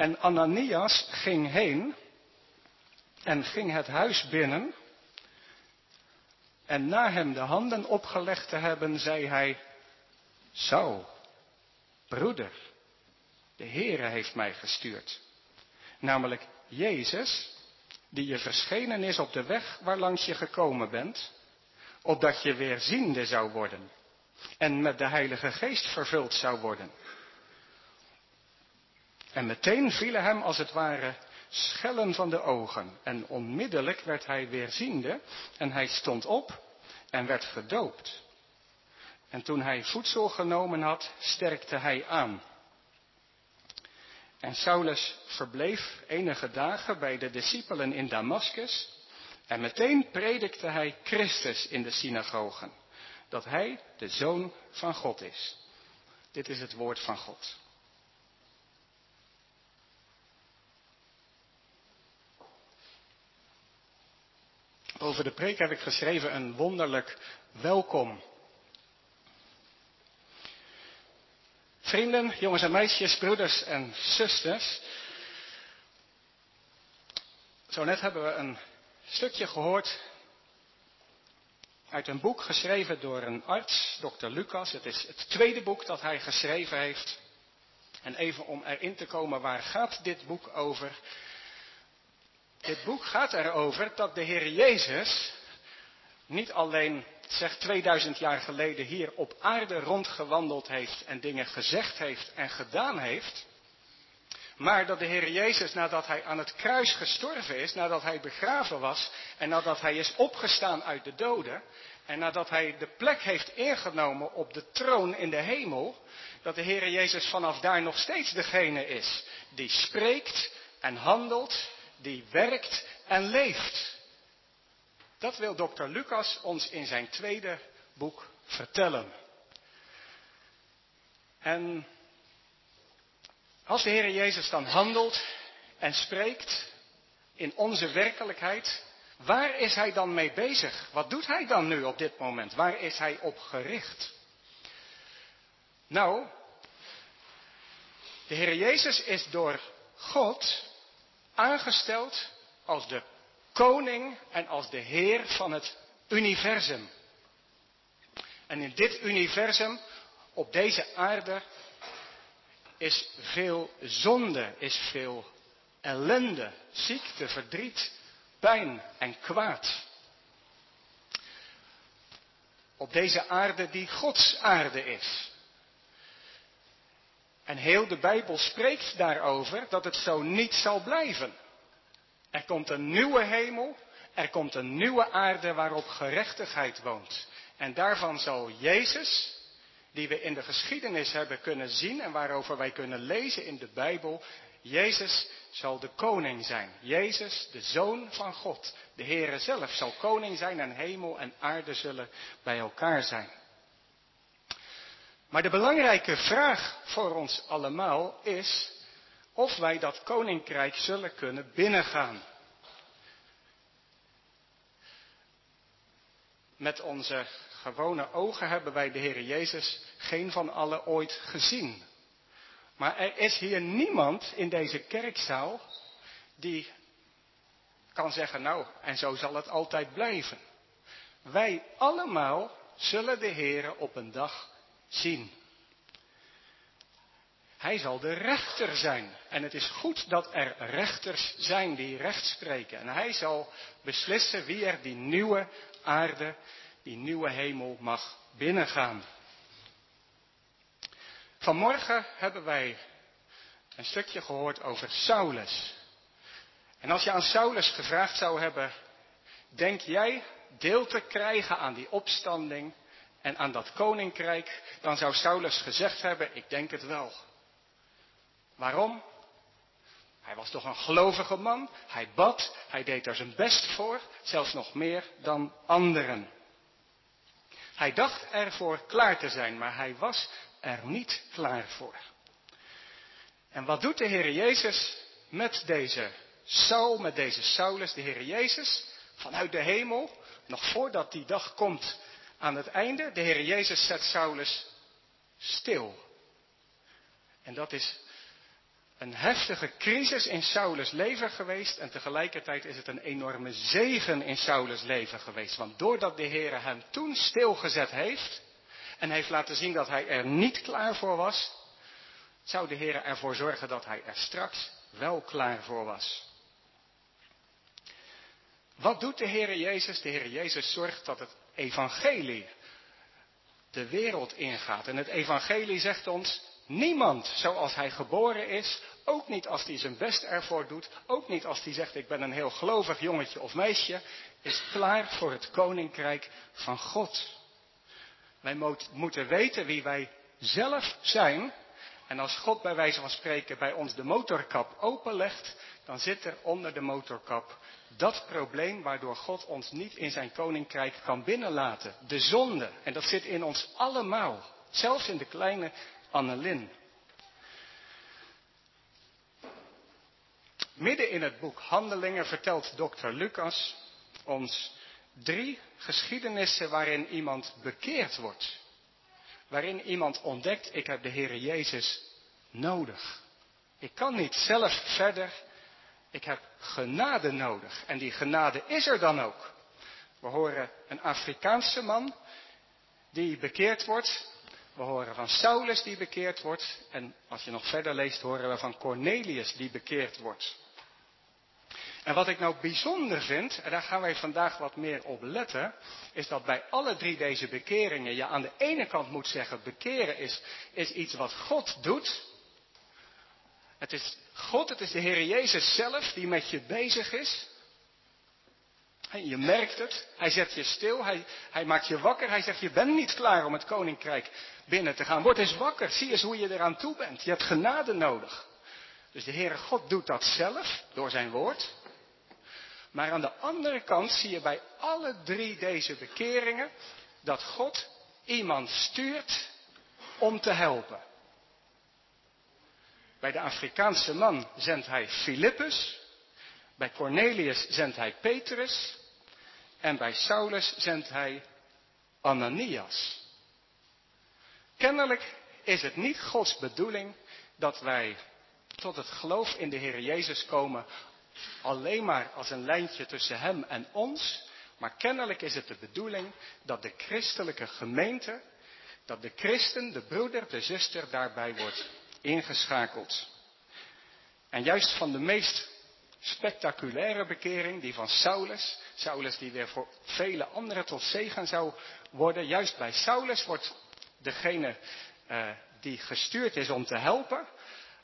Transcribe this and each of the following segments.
En Ananias ging heen en ging het huis binnen. En na hem de handen opgelegd te hebben, zei hij, Saul, broeder, de Heere heeft mij gestuurd. Namelijk Jezus, die je verschenen is op de weg waarlangs je gekomen bent, opdat je weer ziende zou worden en met de Heilige Geest vervuld zou worden. En meteen vielen hem als het ware schellen van de ogen. En onmiddellijk werd hij weer ziende en hij stond op en werd gedoopt. En toen hij voedsel genomen had, sterkte hij aan. En Saulus verbleef enige dagen bij de discipelen in Damaskus. En meteen predikte hij Christus in de synagogen. Dat hij de zoon van God is. Dit is het woord van God. Over de preek heb ik geschreven een wonderlijk welkom. Vrienden, jongens en meisjes, broeders en zusters. Zo net hebben we een stukje gehoord uit een boek geschreven door een arts, dokter Lucas. Het is het tweede boek dat hij geschreven heeft. En even om erin te komen, waar gaat dit boek over? Dit boek gaat erover dat de Heer Jezus niet alleen, zegt 2000 jaar geleden, hier op aarde rondgewandeld heeft en dingen gezegd heeft en gedaan heeft. Maar dat de Heer Jezus, nadat hij aan het kruis gestorven is, nadat hij begraven was en nadat hij is opgestaan uit de doden en nadat hij de plek heeft ingenomen op de troon in de hemel, dat de Heer Jezus vanaf daar nog steeds degene is die spreekt en handelt die werkt en leeft. Dat wil dokter Lucas ons in zijn tweede boek vertellen. En als de Heer Jezus dan handelt en spreekt in onze werkelijkheid, waar is Hij dan mee bezig? Wat doet Hij dan nu op dit moment? Waar is Hij op gericht? Nou, de Heer Jezus is door God aangesteld als de koning en als de heer van het universum. En in dit universum, op deze aarde, is veel zonde, is veel ellende, ziekte, verdriet, pijn en kwaad. Op deze aarde die Gods aarde is. En heel de Bijbel spreekt daarover dat het zo niet zal blijven. Er komt een nieuwe hemel, er komt een nieuwe aarde waarop gerechtigheid woont. En daarvan zal Jezus, die we in de geschiedenis hebben kunnen zien en waarover wij kunnen lezen in de Bijbel, Jezus zal de koning zijn. Jezus, de zoon van God. De Heere zelf zal koning zijn en hemel en aarde zullen bij elkaar zijn. Maar de belangrijke vraag voor ons allemaal is of wij dat koninkrijk zullen kunnen binnengaan. Met onze gewone ogen hebben wij de Heer Jezus geen van allen ooit gezien. Maar er is hier niemand in deze kerkzaal die kan zeggen, nou, en zo zal het altijd blijven. Wij allemaal zullen de Heer op een dag zien. Hij zal de rechter zijn. En het is goed dat er rechters zijn die recht spreken. En hij zal beslissen wie er die nieuwe aarde, die nieuwe hemel mag binnengaan. Vanmorgen hebben wij een stukje gehoord over Saulus. En als je aan Saulus gevraagd zou hebben, denk jij deel te krijgen aan die opstanding en aan dat koninkrijk, dan zou Saulus gezegd hebben, ik denk het wel. Waarom? Hij was toch een gelovige man, hij bad, hij deed er zijn best voor, zelfs nog meer dan anderen. Hij dacht ervoor klaar te zijn, maar hij was er niet klaar voor. En wat doet de Heer Jezus met deze Saul, met deze Saulus? De Heer Jezus vanuit de hemel, nog voordat die dag komt aan het einde, de Heer Jezus zet Saulus stil. En dat is een heftige crisis in Saulus leven geweest en tegelijkertijd is het een enorme zegen in Saulus leven geweest. Want doordat de Heer hem toen stilgezet heeft en heeft laten zien dat hij er niet klaar voor was, zou de Heer ervoor zorgen dat hij er straks wel klaar voor was. Wat doet de Heer Jezus? De Heer Jezus zorgt dat het evangelie de wereld ingaat. En het evangelie zegt ons, niemand zoals hij geboren is, ook niet als hij zijn best ervoor doet, ook niet als hij zegt ik ben een heel gelovig jongetje of meisje, is klaar voor het koninkrijk van God. Wij moeten weten wie wij zelf zijn. En als God bij wijze van spreken bij ons de motorkap openlegt, dan zit er onder de motorkap dat probleem waardoor God ons niet in zijn koninkrijk kan binnenlaten. De zonde. En dat zit in ons allemaal. Zelfs in de kleine Annelin. Midden in het boek Handelingen vertelt dokter Lucas ons drie geschiedenissen waarin iemand bekeerd wordt. Waarin iemand ontdekt, ik heb de Heer Jezus nodig. Ik kan niet zelf verder ik heb genade nodig. En die genade is er dan ook. We horen een Afrikaanse man die bekeerd wordt. We horen van Saulus die bekeerd wordt. En als je nog verder leest, horen we van Cornelius die bekeerd wordt. En wat ik nou bijzonder vind, en daar gaan wij vandaag wat meer op letten, is dat bij alle drie deze bekeringen je aan de ene kant moet zeggen, bekeren is, is iets wat God doet. Het is God, het is de Heer Jezus zelf die met je bezig is. Je merkt het, hij zet je stil, hij, hij maakt je wakker, hij zegt je bent niet klaar om het koninkrijk binnen te gaan. Word eens wakker, zie eens hoe je eraan toe bent. Je hebt genade nodig. Dus de Heere God doet dat zelf door zijn woord. Maar aan de andere kant zie je bij alle drie deze bekeringen dat God iemand stuurt om te helpen. Bij de Afrikaanse man zendt hij Filippus. Bij Cornelius zendt hij Petrus. En bij Saulus zendt hij Ananias. Kennelijk is het niet Gods bedoeling dat wij tot het geloof in de Heer Jezus komen alleen maar als een lijntje tussen Hem en ons. Maar kennelijk is het de bedoeling dat de christelijke gemeente, dat de christen, de broeder, de zuster daarbij wordt ingeschakeld. En juist van de meest spectaculaire bekering, die van Saulus, Saulus die weer voor vele anderen tot zegen zou worden, juist bij Saulus wordt degene uh, die gestuurd is om te helpen,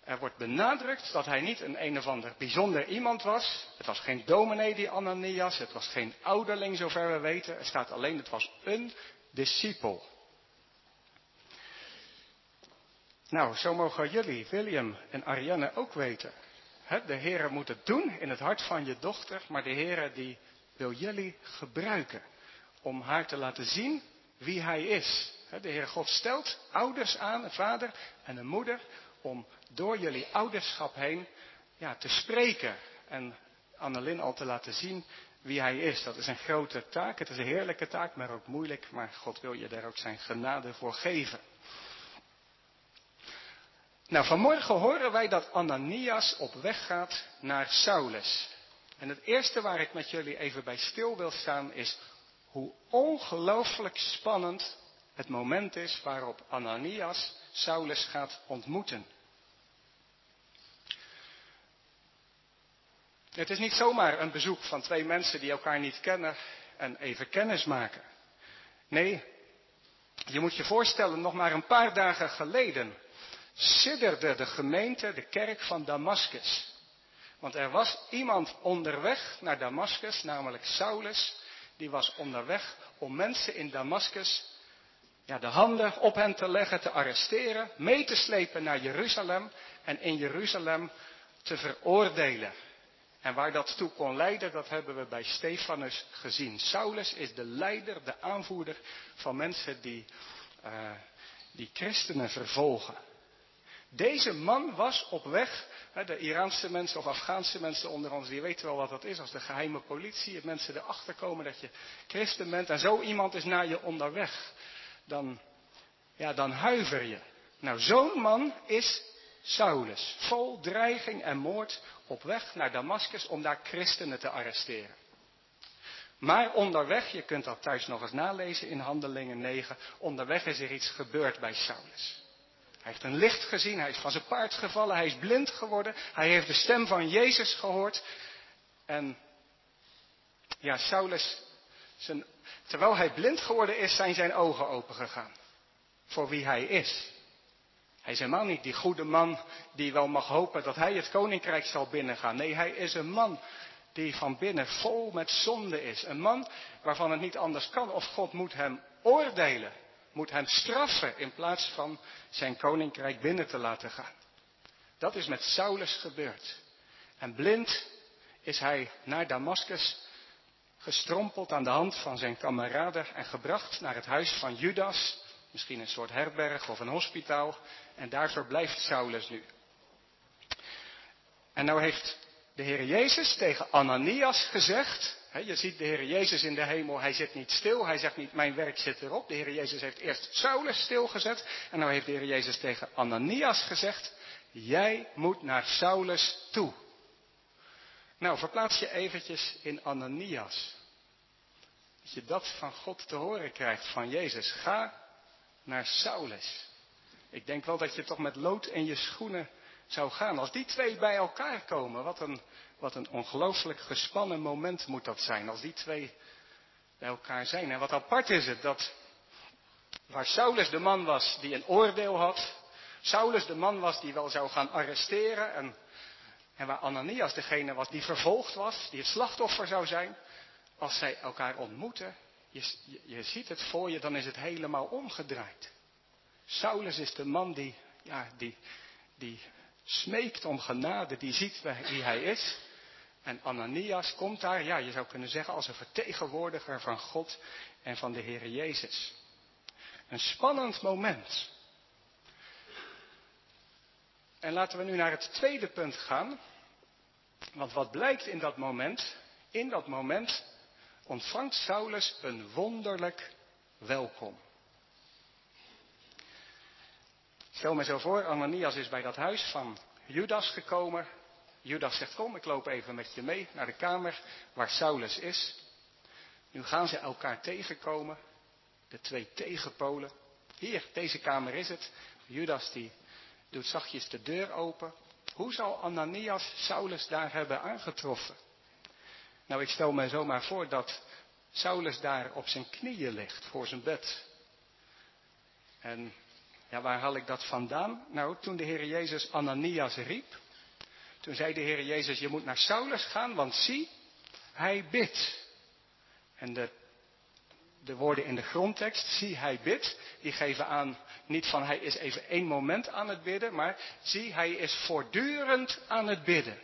er wordt benadrukt dat hij niet een een of ander bijzonder iemand was. Het was geen dominee die Ananias, het was geen ouderling zover we weten. Er staat alleen, het was een discipel. Nou, zo mogen jullie, William en Ariane, ook weten. de Heer moet het doen in het hart van je dochter, maar de Heer die wil jullie gebruiken om haar te laten zien wie Hij is. de Heer God stelt ouders aan, een vader en een moeder, om door jullie ouderschap heen ja, te spreken en Annelin al te laten zien wie Hij is. Dat is een grote taak, het is een heerlijke taak, maar ook moeilijk, maar God wil je daar ook zijn genade voor geven. Nou, vanmorgen horen wij dat Ananias op weg gaat naar Saulus. En het eerste waar ik met jullie even bij stil wil staan is hoe ongelooflijk spannend het moment is waarop Ananias Saulus gaat ontmoeten. Het is niet zomaar een bezoek van twee mensen die elkaar niet kennen en even kennis maken. Nee, je moet je voorstellen, nog maar een paar dagen geleden sidderde de gemeente, de kerk van Damascus. Want er was iemand onderweg naar Damascus, namelijk Saulus, die was onderweg om mensen in Damascus ja, de handen op hen te leggen, te arresteren, mee te slepen naar Jeruzalem en in Jeruzalem te veroordelen. En waar dat toe kon leiden, dat hebben we bij Stefanus gezien. Saulus is de leider, de aanvoerder van mensen die, uh, die christenen vervolgen. Deze man was op weg, de Iraanse mensen of Afghaanse mensen onder ons, die weten wel wat dat is, als de geheime politie, het mensen erachter komen dat je christen bent en zo iemand is naar je onderweg, dan, ja, dan huiver je. Nou, zo'n man is Saulus, vol dreiging en moord, op weg naar Damascus om daar christenen te arresteren. Maar onderweg, je kunt dat thuis nog eens nalezen in Handelingen 9, onderweg is er iets gebeurd bij Saulus. Hij heeft een licht gezien, hij is van zijn paard gevallen, hij is blind geworden, hij heeft de stem van Jezus gehoord. En ja, Saulus, zijn, terwijl hij blind geworden is, zijn zijn ogen opengegaan. Voor wie hij is. Hij is helemaal niet die goede man die wel mag hopen dat hij het koninkrijk zal binnengaan. Nee, hij is een man die van binnen vol met zonde is. Een man waarvan het niet anders kan of God moet hem oordelen, moet hem straffen in plaats van zijn koninkrijk binnen te laten gaan. Dat is met Saulus gebeurd. En blind is hij naar Damascus gestrompeld aan de hand van zijn kameraden en gebracht naar het huis van Judas, misschien een soort herberg of een hospitaal, en daar verblijft Saulus nu. En nou heeft de Heer Jezus tegen Ananias gezegd. Je ziet de Heer Jezus in de hemel, hij zit niet stil, hij zegt niet mijn werk zit erop. De Heer Jezus heeft eerst Saulus stilgezet en nou heeft de Heer Jezus tegen Ananias gezegd, jij moet naar Saulus toe. Nou, verplaats je eventjes in Ananias. Dat je dat van God te horen krijgt, van Jezus. Ga naar Saulus. Ik denk wel dat je toch met lood in je schoenen zou gaan. Als die twee bij elkaar komen, wat een, wat een ongelooflijk gespannen moment moet dat zijn. Als die twee bij elkaar zijn. En wat apart is het dat waar Saulus de man was die een oordeel had. Saulus de man was die wel zou gaan arresteren. En, en waar Ananias degene was die vervolgd was, die het slachtoffer zou zijn. Als zij elkaar ontmoeten, je, je, ziet het voor je, dan is het helemaal omgedraaid. Saulus is de man die, ja, die, die smeekt om genade, die ziet wie hij is. En Ananias komt daar, ja, je zou kunnen zeggen, als een vertegenwoordiger van God en van de Heer Jezus. Een spannend moment. En laten we nu naar het tweede punt gaan. Want wat blijkt in dat moment? In dat moment ontvangt Saulus een wonderlijk welkom. Stel me zo voor, Ananias is bij dat huis van Judas gekomen. Judas zegt, kom, ik loop even met je mee naar de kamer waar Saulus is. Nu gaan ze elkaar tegenkomen, de twee tegenpolen. Hier, deze kamer is het. Judas die doet zachtjes de deur open. Hoe zal Ananias Saulus daar hebben aangetroffen? Nou, ik stel me zomaar voor dat Saulus daar op zijn knieën ligt voor zijn bed. En ja, waar haal ik dat vandaan? Nou, toen de Heer Jezus Ananias riep, toen zei de Heer Jezus, je moet naar Saulus gaan, want zie, hij bidt. En de, de woorden in de grondtekst, zie, hij bidt, die geven aan niet van hij is even één moment aan het bidden, maar zie, hij is voortdurend aan het bidden.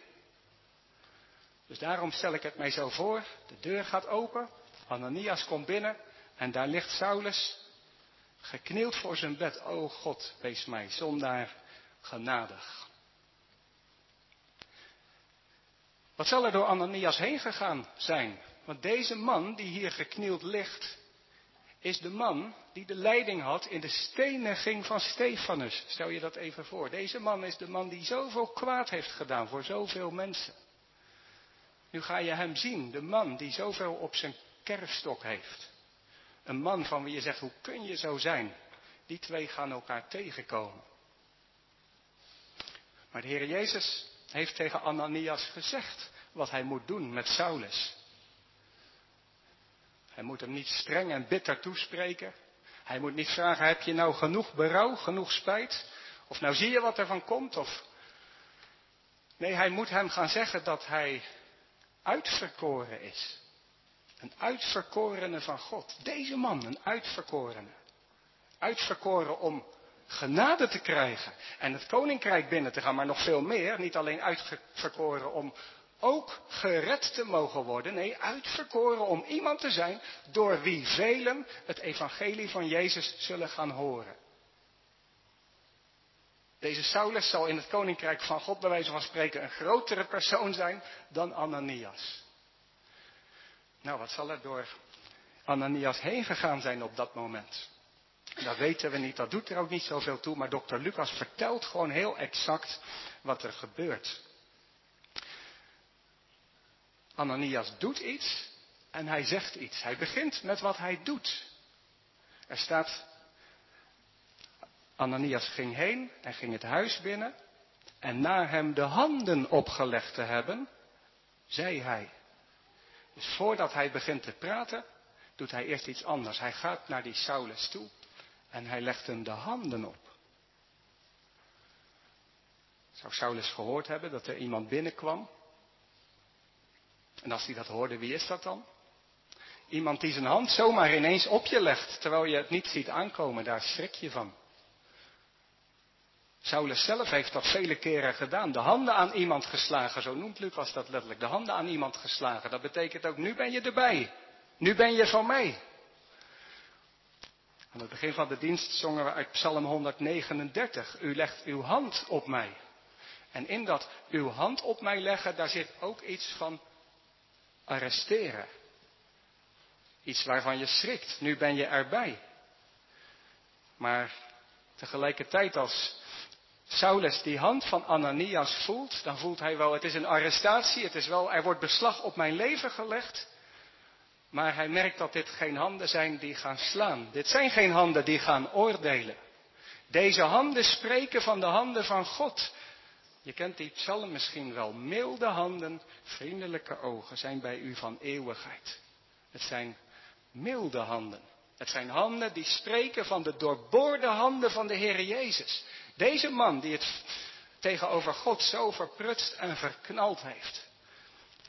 Dus daarom stel ik het mij zo voor, de deur gaat open, Ananias komt binnen en daar ligt Saulus geknield voor zijn bed. O God, wees mij zondaar genadig. Wat zal er door Ananias heen gegaan zijn? Want deze man die hier geknield ligt, is de man die de leiding had in de steniging van Stefanus. Stel je dat even voor. Deze man is de man die zoveel kwaad heeft gedaan voor zoveel mensen. Nu ga je hem zien, de man die zoveel op zijn kerfstok heeft. Een man van wie je zegt, hoe kun je zo zijn? Die twee gaan elkaar tegenkomen. Maar de Heer Jezus heeft tegen Ananias gezegd wat hij moet doen met Saulus. Hij moet hem niet streng en bitter toespreken. Hij moet niet vragen, heb je nou genoeg berouw, genoeg spijt? Of nou zie je wat er van komt? Of... Nee, hij moet hem gaan zeggen dat hij uitverkoren is. Een uitverkorene van God. Deze man, een uitverkorene. Uitverkoren om genade te krijgen en het koninkrijk binnen te gaan, maar nog veel meer. Niet alleen uitverkoren om ook gered te mogen worden. Nee, uitverkoren om iemand te zijn door wie velen het evangelie van Jezus zullen gaan horen. Deze Saulus zal in het koninkrijk van God bij wijze van spreken een grotere persoon zijn dan Ananias. Nou, wat zal er door Ananias heen gegaan zijn op dat moment? Dat weten we niet, dat doet er ook niet zoveel toe, maar dokter Lucas vertelt gewoon heel exact wat er gebeurt. Ananias doet iets en hij zegt iets. Hij begint met wat hij doet. Er staat, Ananias ging heen en ging het huis binnen. En na hem de handen opgelegd te hebben, zei hij. Dus voordat hij begint te praten, doet hij eerst iets anders. Hij gaat naar die Saulus toe en hij legt hem de handen op. Zou Saulus gehoord hebben dat er iemand binnenkwam? En als hij dat hoorde, wie is dat dan? Iemand die zijn hand zomaar ineens op je legt, terwijl je het niet ziet aankomen, daar schrik je van. Saulus zelf heeft dat vele keren gedaan. De handen aan iemand geslagen, zo noemt Lucas dat letterlijk. De handen aan iemand geslagen. Dat betekent ook, nu ben je erbij. Nu ben je van mij. Aan het begin van de dienst zongen we uit Psalm 139. U legt uw hand op mij. En in dat uw hand op mij leggen, daar zit ook iets van arresteren. Iets waarvan je schrikt. Nu ben je erbij. Maar tegelijkertijd als Saulus die hand van Ananias voelt, dan voelt hij wel, het is een arrestatie, het is wel, er wordt beslag op mijn leven gelegd. Maar hij merkt dat dit geen handen zijn die gaan slaan. Dit zijn geen handen die gaan oordelen. Deze handen spreken van de handen van God. Je kent die psalm misschien wel. Milde handen, vriendelijke ogen zijn bij u van eeuwigheid. Het zijn milde handen. Het zijn handen die spreken van de doorboorde handen van de Heer Jezus. Deze man die het tegenover God zo verprutst en verknald heeft.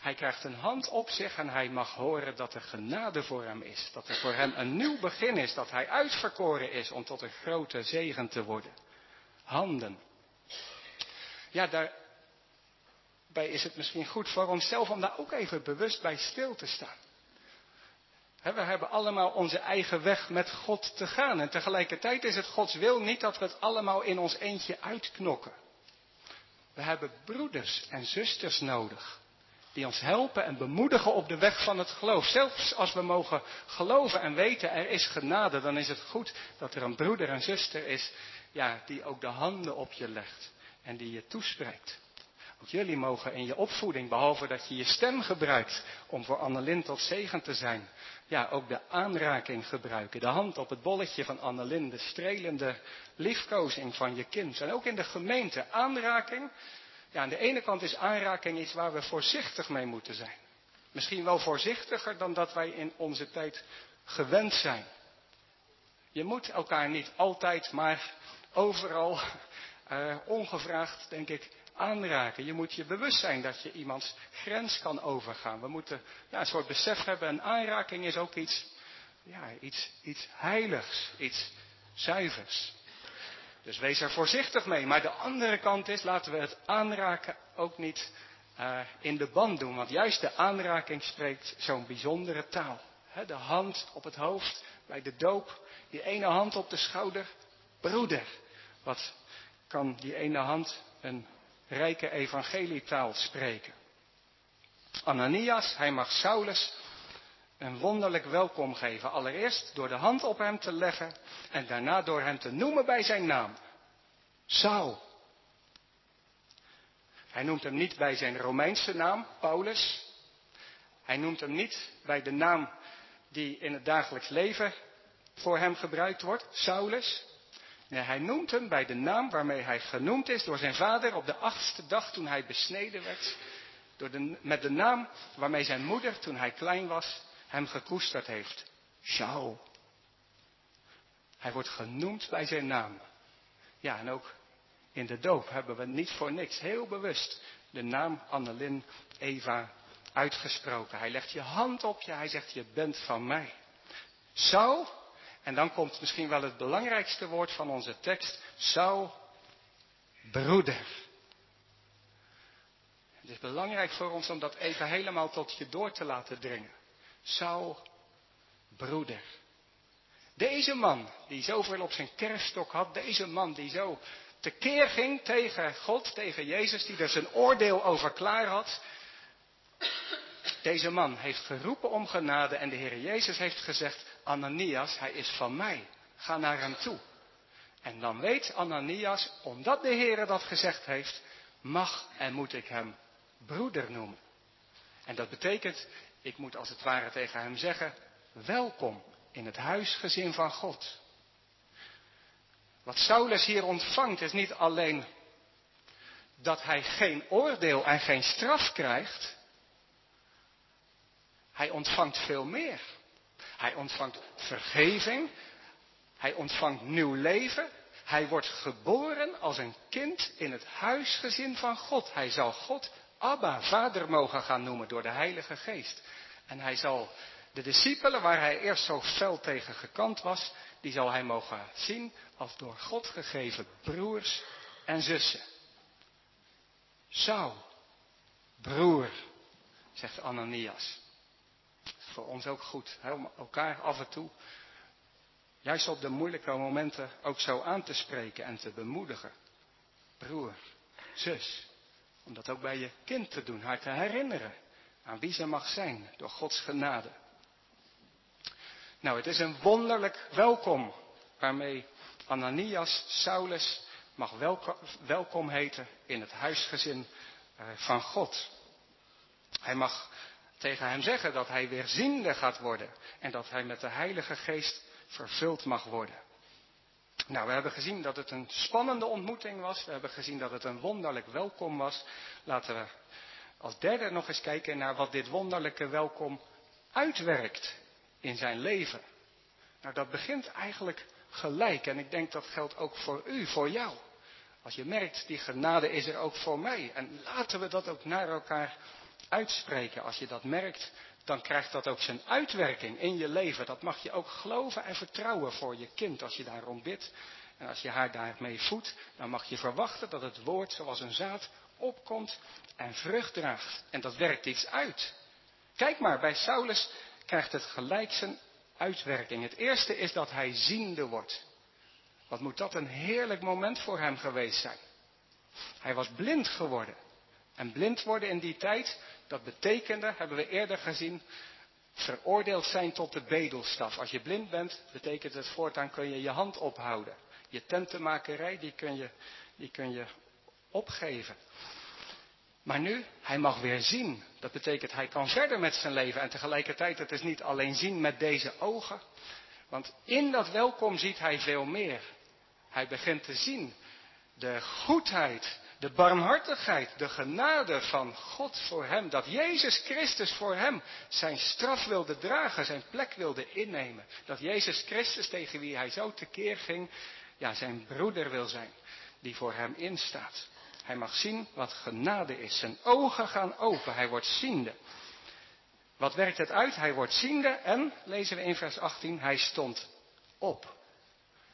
Hij krijgt een hand op zich en hij mag horen dat er genade voor hem is. Dat er voor hem een nieuw begin is. Dat hij uitverkoren is om tot een grote zegen te worden. Handen. Ja, daarbij is het misschien goed voor onszelf om daar ook even bewust bij stil te staan. We hebben allemaal onze eigen weg met God te gaan. En tegelijkertijd is het Gods wil niet dat we het allemaal in ons eentje uitknokken. We hebben broeders en zusters nodig. Die ons helpen en bemoedigen op de weg van het geloof. Zelfs als we mogen geloven en weten er is genade, dan is het goed dat er een broeder en zuster is ja, die ook de handen op je legt en die je toespreekt. Ook jullie mogen in je opvoeding, behalve dat je je stem gebruikt om voor Annelin tot zegen te zijn, ja, ook de aanraking gebruiken. De hand op het bolletje van Annelin, de strelende liefkozing van je kind. En ook in de gemeente, aanraking. Ja, aan de ene kant is aanraking iets waar we voorzichtig mee moeten zijn. Misschien wel voorzichtiger dan dat wij in onze tijd gewend zijn. Je moet elkaar niet altijd, maar overal uh, ongevraagd, denk ik, aanraken. Je moet je bewust zijn dat je iemands grens kan overgaan. We moeten ja, een soort besef hebben. Een aanraking is ook iets, ja, iets, iets heiligs, iets zuivers. Dus wees er voorzichtig mee. Maar de andere kant is, laten we het aanraken ook niet uh, in de band doen. Want juist de aanraking spreekt zo'n bijzondere taal. De hand op het hoofd bij de doop, die ene hand op de schouder. Broeder, wat kan die ene hand een rijke evangelietaal spreken. Ananias, hij mag Saulus een wonderlijk welkom geven. Allereerst door de hand op hem te leggen en daarna door hem te noemen bij zijn naam. Saul. Hij noemt hem niet bij zijn Romeinse naam, Paulus. Hij noemt hem niet bij de naam die in het dagelijks leven voor hem gebruikt wordt, Saulus. Nee, hij noemt hem bij de naam waarmee hij genoemd is door zijn vader op de achtste dag toen hij besneden werd. Door de, met de naam waarmee zijn moeder toen hij klein was hem gekoesterd heeft. Shaul. Hij wordt genoemd bij zijn naam. Ja, en ook in de doop hebben we niet voor niks heel bewust de naam Annelin Eva uitgesproken. Hij legt je hand op je, hij zegt je bent van mij. Saul en dan komt misschien wel het belangrijkste woord van onze tekst. Zou broeder. Het is belangrijk voor ons om dat even helemaal tot je door te laten dringen. Zou broeder. Deze man die zoveel op zijn kerststok had, deze man die zo tekeer ging tegen God, tegen Jezus, die er zijn oordeel over klaar had. Deze man heeft geroepen om genade en de Heer Jezus heeft gezegd, Ananias, hij is van mij. ga naar hem toe. En dan weet Ananias, omdat de Heer dat gezegd heeft, mag en moet ik hem broeder noemen. En dat betekent, ik moet als het ware tegen hem zeggen, welkom in het huisgezin van God. Wat Saulus hier ontvangt is niet alleen dat hij geen oordeel en geen straf krijgt. Hij ontvangt veel meer. Hij ontvangt vergeving. Hij ontvangt nieuw leven. Hij wordt geboren als een kind in het huisgezin van God. Hij zal God Abba, vader mogen gaan noemen door de Heilige Geest. En hij zal de discipelen, waar hij eerst zo fel tegen gekant was, die zal hij mogen zien als door God gegeven broers en zussen. Zou, broer, zegt Ananias. Voor ons ook goed, om elkaar af en toe, juist op de moeilijke momenten, ook zo aan te spreken en te bemoedigen. Broer, zus, om dat ook bij je kind te doen, haar te herinneren aan wie ze mag zijn door Gods genade. Nou, het is een wonderlijk welkom waarmee Ananias Saulus mag welkom, heten in het huisgezin eh, van God. Hij mag tegen hem zeggen dat hij weer ziende gaat worden en dat hij met de Heilige Geest vervuld mag worden. Nou, we hebben gezien dat het een spannende ontmoeting was. We hebben gezien dat het een wonderlijk welkom was. Laten we als derde nog eens kijken naar wat dit wonderlijke welkom uitwerkt in zijn leven. Nou, dat begint eigenlijk gelijk. En ik denk dat geldt ook voor u, voor jou. Als je merkt, die genade is er ook voor mij. En laten we dat ook naar elkaar uitspreken. Als je dat merkt, dan krijgt dat ook zijn uitwerking in je leven. Dat mag je ook geloven en vertrouwen voor je kind als je daarom bidt. En als je haar daarmee voedt, dan mag je verwachten dat het woord zoals een zaad opkomt en vrucht draagt. En dat werkt iets uit. Kijk maar, bij Saulus krijgt het gelijk zijn uitwerking. Het eerste is dat hij ziende wordt. Wat moet dat een heerlijk moment voor hem geweest zijn. Hij was blind geworden. En blind worden in die tijd, dat betekende, hebben we eerder gezien, veroordeeld zijn tot de bedelstaf. Als je blind bent, betekent het voortaan kun je je hand ophouden. Je tentenmakerij, die kun je, die kun je opgeven. Maar nu, hij mag weer zien. Dat betekent, hij kan verder met zijn leven. En tegelijkertijd, het is niet alleen zien met deze ogen. Want in dat welkom ziet hij veel meer. Hij begint te zien de goedheid, de barmhartigheid, de genade van God voor hem. Dat Jezus Christus voor hem zijn straf wilde dragen, zijn plek wilde innemen. Dat Jezus Christus tegen wie hij zo tekeer ging, ja, zijn broeder wil zijn, die voor hem instaat. Hij mag zien wat genade is. Zijn ogen gaan open. Hij wordt ziende. Wat werkt het uit? Hij wordt ziende en, lezen we in vers 18, hij stond op.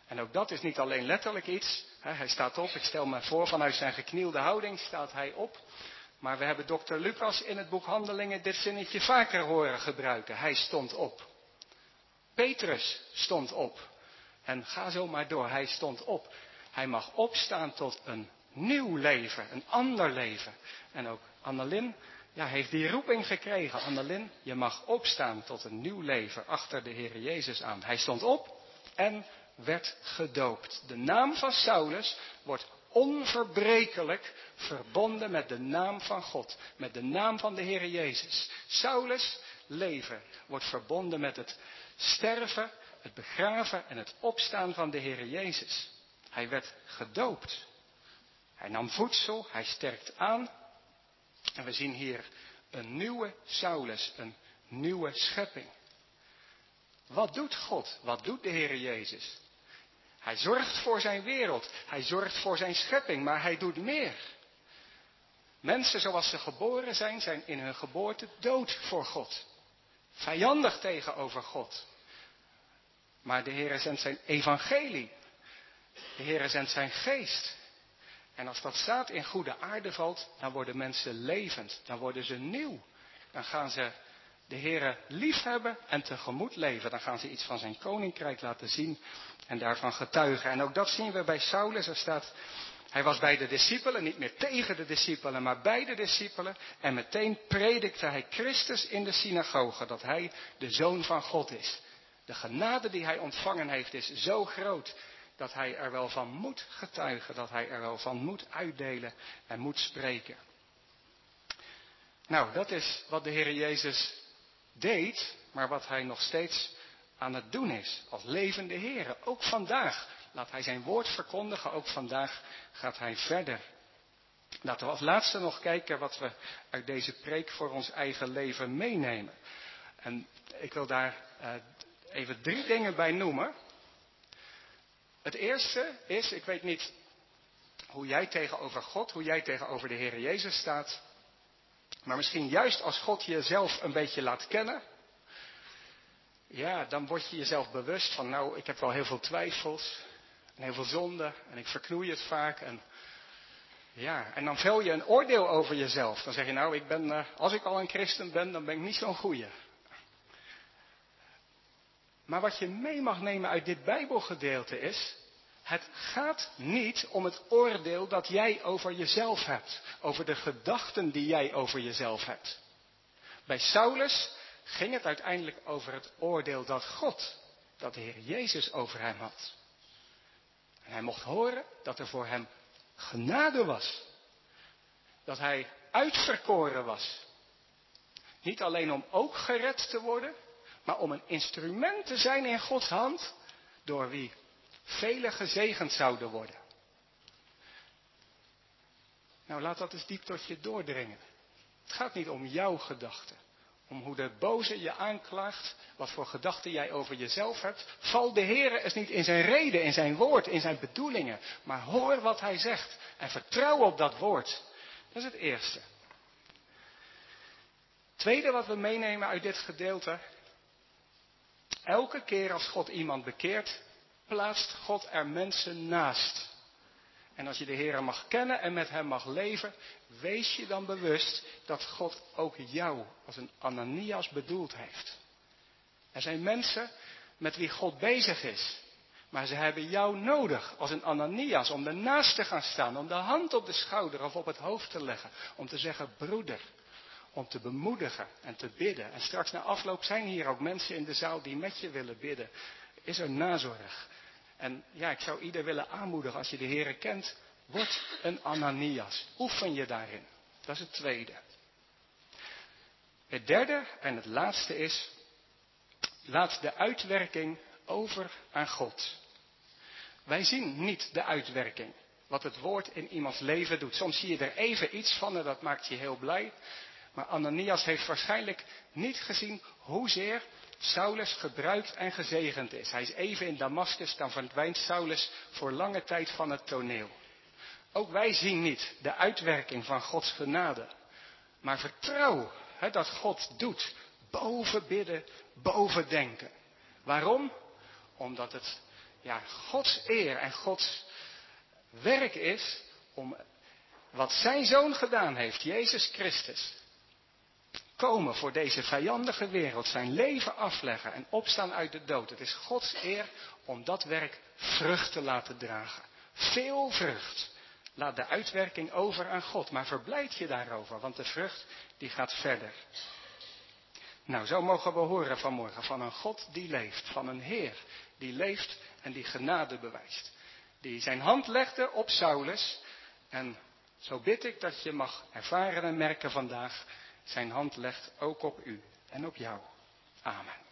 En ook dat is niet alleen letterlijk iets. Hij staat op. Ik stel me voor, vanuit zijn geknielde houding staat hij op. Maar we hebben dokter Lucas in het boek Handelingen dit zinnetje vaker horen gebruiken. Hij stond op. Petrus stond op. En ga zo maar door. Hij stond op. Hij mag opstaan tot een nieuw leven, een ander leven. En ook Annelin ja, heeft die roeping gekregen. Annelin, je mag opstaan tot een nieuw leven achter de Heer Jezus aan. Hij stond op en werd gedoopt. De naam van Saulus wordt onverbrekelijk verbonden met de naam van God, met de naam van de Heer Jezus. Saulus leven wordt verbonden met het sterven, het begraven en het opstaan van de Heer Jezus. Hij werd gedoopt. Hij nam voedsel, hij sterkt aan. En we zien hier een nieuwe Saulus, een nieuwe schepping. Wat doet God? Wat doet de Heer Jezus? Hij zorgt voor zijn wereld, hij zorgt voor zijn schepping, maar hij doet meer. Mensen zoals ze geboren zijn, zijn in hun geboorte dood voor God. Vijandig tegenover God. Maar de Heer zendt zijn evangelie. De Heer zendt zijn geest. En als dat zaad in goede aarde valt, dan worden mensen levend. Dan worden ze nieuw. Dan gaan ze de Heere liefhebben en tegemoet leven. Dan gaan ze iets van zijn koninkrijk laten zien en daarvan getuigen. En ook dat zien we bij Saulus. Er staat, hij was bij de discipelen, niet meer tegen de discipelen, maar bij de discipelen. En meteen predikte hij Christus in de synagoge, dat hij de zoon van God is. De genade die hij ontvangen heeft is zo groot dat hij er wel van moet getuigen, dat hij er wel van moet uitdelen en moet spreken. Nou, dat is wat de Heer Jezus deed, maar wat hij nog steeds aan het doen is, als levende Heer. Ook vandaag laat hij zijn woord verkondigen, ook vandaag gaat hij verder. Laten we als laatste nog kijken wat we uit deze preek voor ons eigen leven meenemen. En ik wil daar uh, even drie dingen bij noemen. Het eerste is, ik weet niet hoe jij tegenover God, hoe jij tegenover de Heer Jezus staat. Maar misschien juist als God jezelf een beetje laat kennen. Ja, dan word je jezelf bewust van, nou, ik heb wel heel veel twijfels. En heel veel zonde. En ik verknoei het vaak. En ja, en dan vel je een oordeel over jezelf. Dan zeg je, nou, ik ben, uh, als ik al een christen ben, dan ben ik niet zo'n goeie. Maar wat je mee mag nemen uit dit Bijbelgedeelte is, het gaat niet om het oordeel dat jij over jezelf hebt, over de gedachten die jij over jezelf hebt. Bij Saulus ging het uiteindelijk over het oordeel dat God, dat de Heer Jezus over hem had. En hij mocht horen dat er voor hem genade was. Dat hij uitverkoren was. Niet alleen om ook gered te worden, maar om een instrument te zijn in Gods hand, door wie velen gezegend zouden worden. Nou, laat dat eens diep tot je doordringen. Het gaat niet om jouw gedachten. Om hoe de boze je aanklaagt, wat voor gedachten jij over jezelf hebt. Val de Heer eens niet in zijn reden, in zijn woord, in zijn bedoelingen. Maar hoor wat hij zegt en vertrouw op dat woord. Dat is het eerste. Tweede wat we meenemen uit dit gedeelte Elke keer als God iemand bekeert, plaatst God er mensen naast. En als je de Heer mag kennen en met Hem mag leven, wees je dan bewust dat God ook jou als een Ananias bedoeld heeft. Er zijn mensen met wie God bezig is, maar ze hebben jou nodig als een Ananias om ernaast te gaan staan, om de hand op de schouder of op het hoofd te leggen, om te zeggen, broeder, om te bemoedigen en te bidden. En straks na afloop zijn hier ook mensen in de zaal die met je willen bidden. Is er nazorg. En ja, ik zou ieder willen aanmoedigen, als je de Heer kent, word een Ananias. Oefen je daarin. Dat is het tweede. Het derde en het laatste is, laat de uitwerking over aan God. Wij zien niet de uitwerking, wat het woord in iemands leven doet. Soms zie je er even iets van en dat maakt je heel blij. Maar Ananias heeft waarschijnlijk niet gezien hoezeer Saulus gebruikt en gezegend is. Hij is even in Damascus, dan verdwijnt Saulus voor lange tijd van het toneel. Ook wij zien niet de uitwerking van Gods genade. Maar vertrouw dat God doet. Boven bidden, boven denken. Waarom? Omdat het ja, Gods eer en Gods werk is om wat zijn zoon gedaan heeft, Jezus Christus, komen voor deze vijandige wereld, zijn leven afleggen en opstaan uit de dood. Het is Gods eer om dat werk vrucht te laten dragen. Veel vrucht. Laat de uitwerking over aan God, maar verblijd je daarover, want de vrucht die gaat verder. Nou, zo mogen we horen vanmorgen van een God die leeft, van een Heer die leeft en die genade bewijst. Die zijn hand legde op Saulus en zo bid ik dat je mag ervaren en merken vandaag zijn hand legt ook op u en op jou. Amen.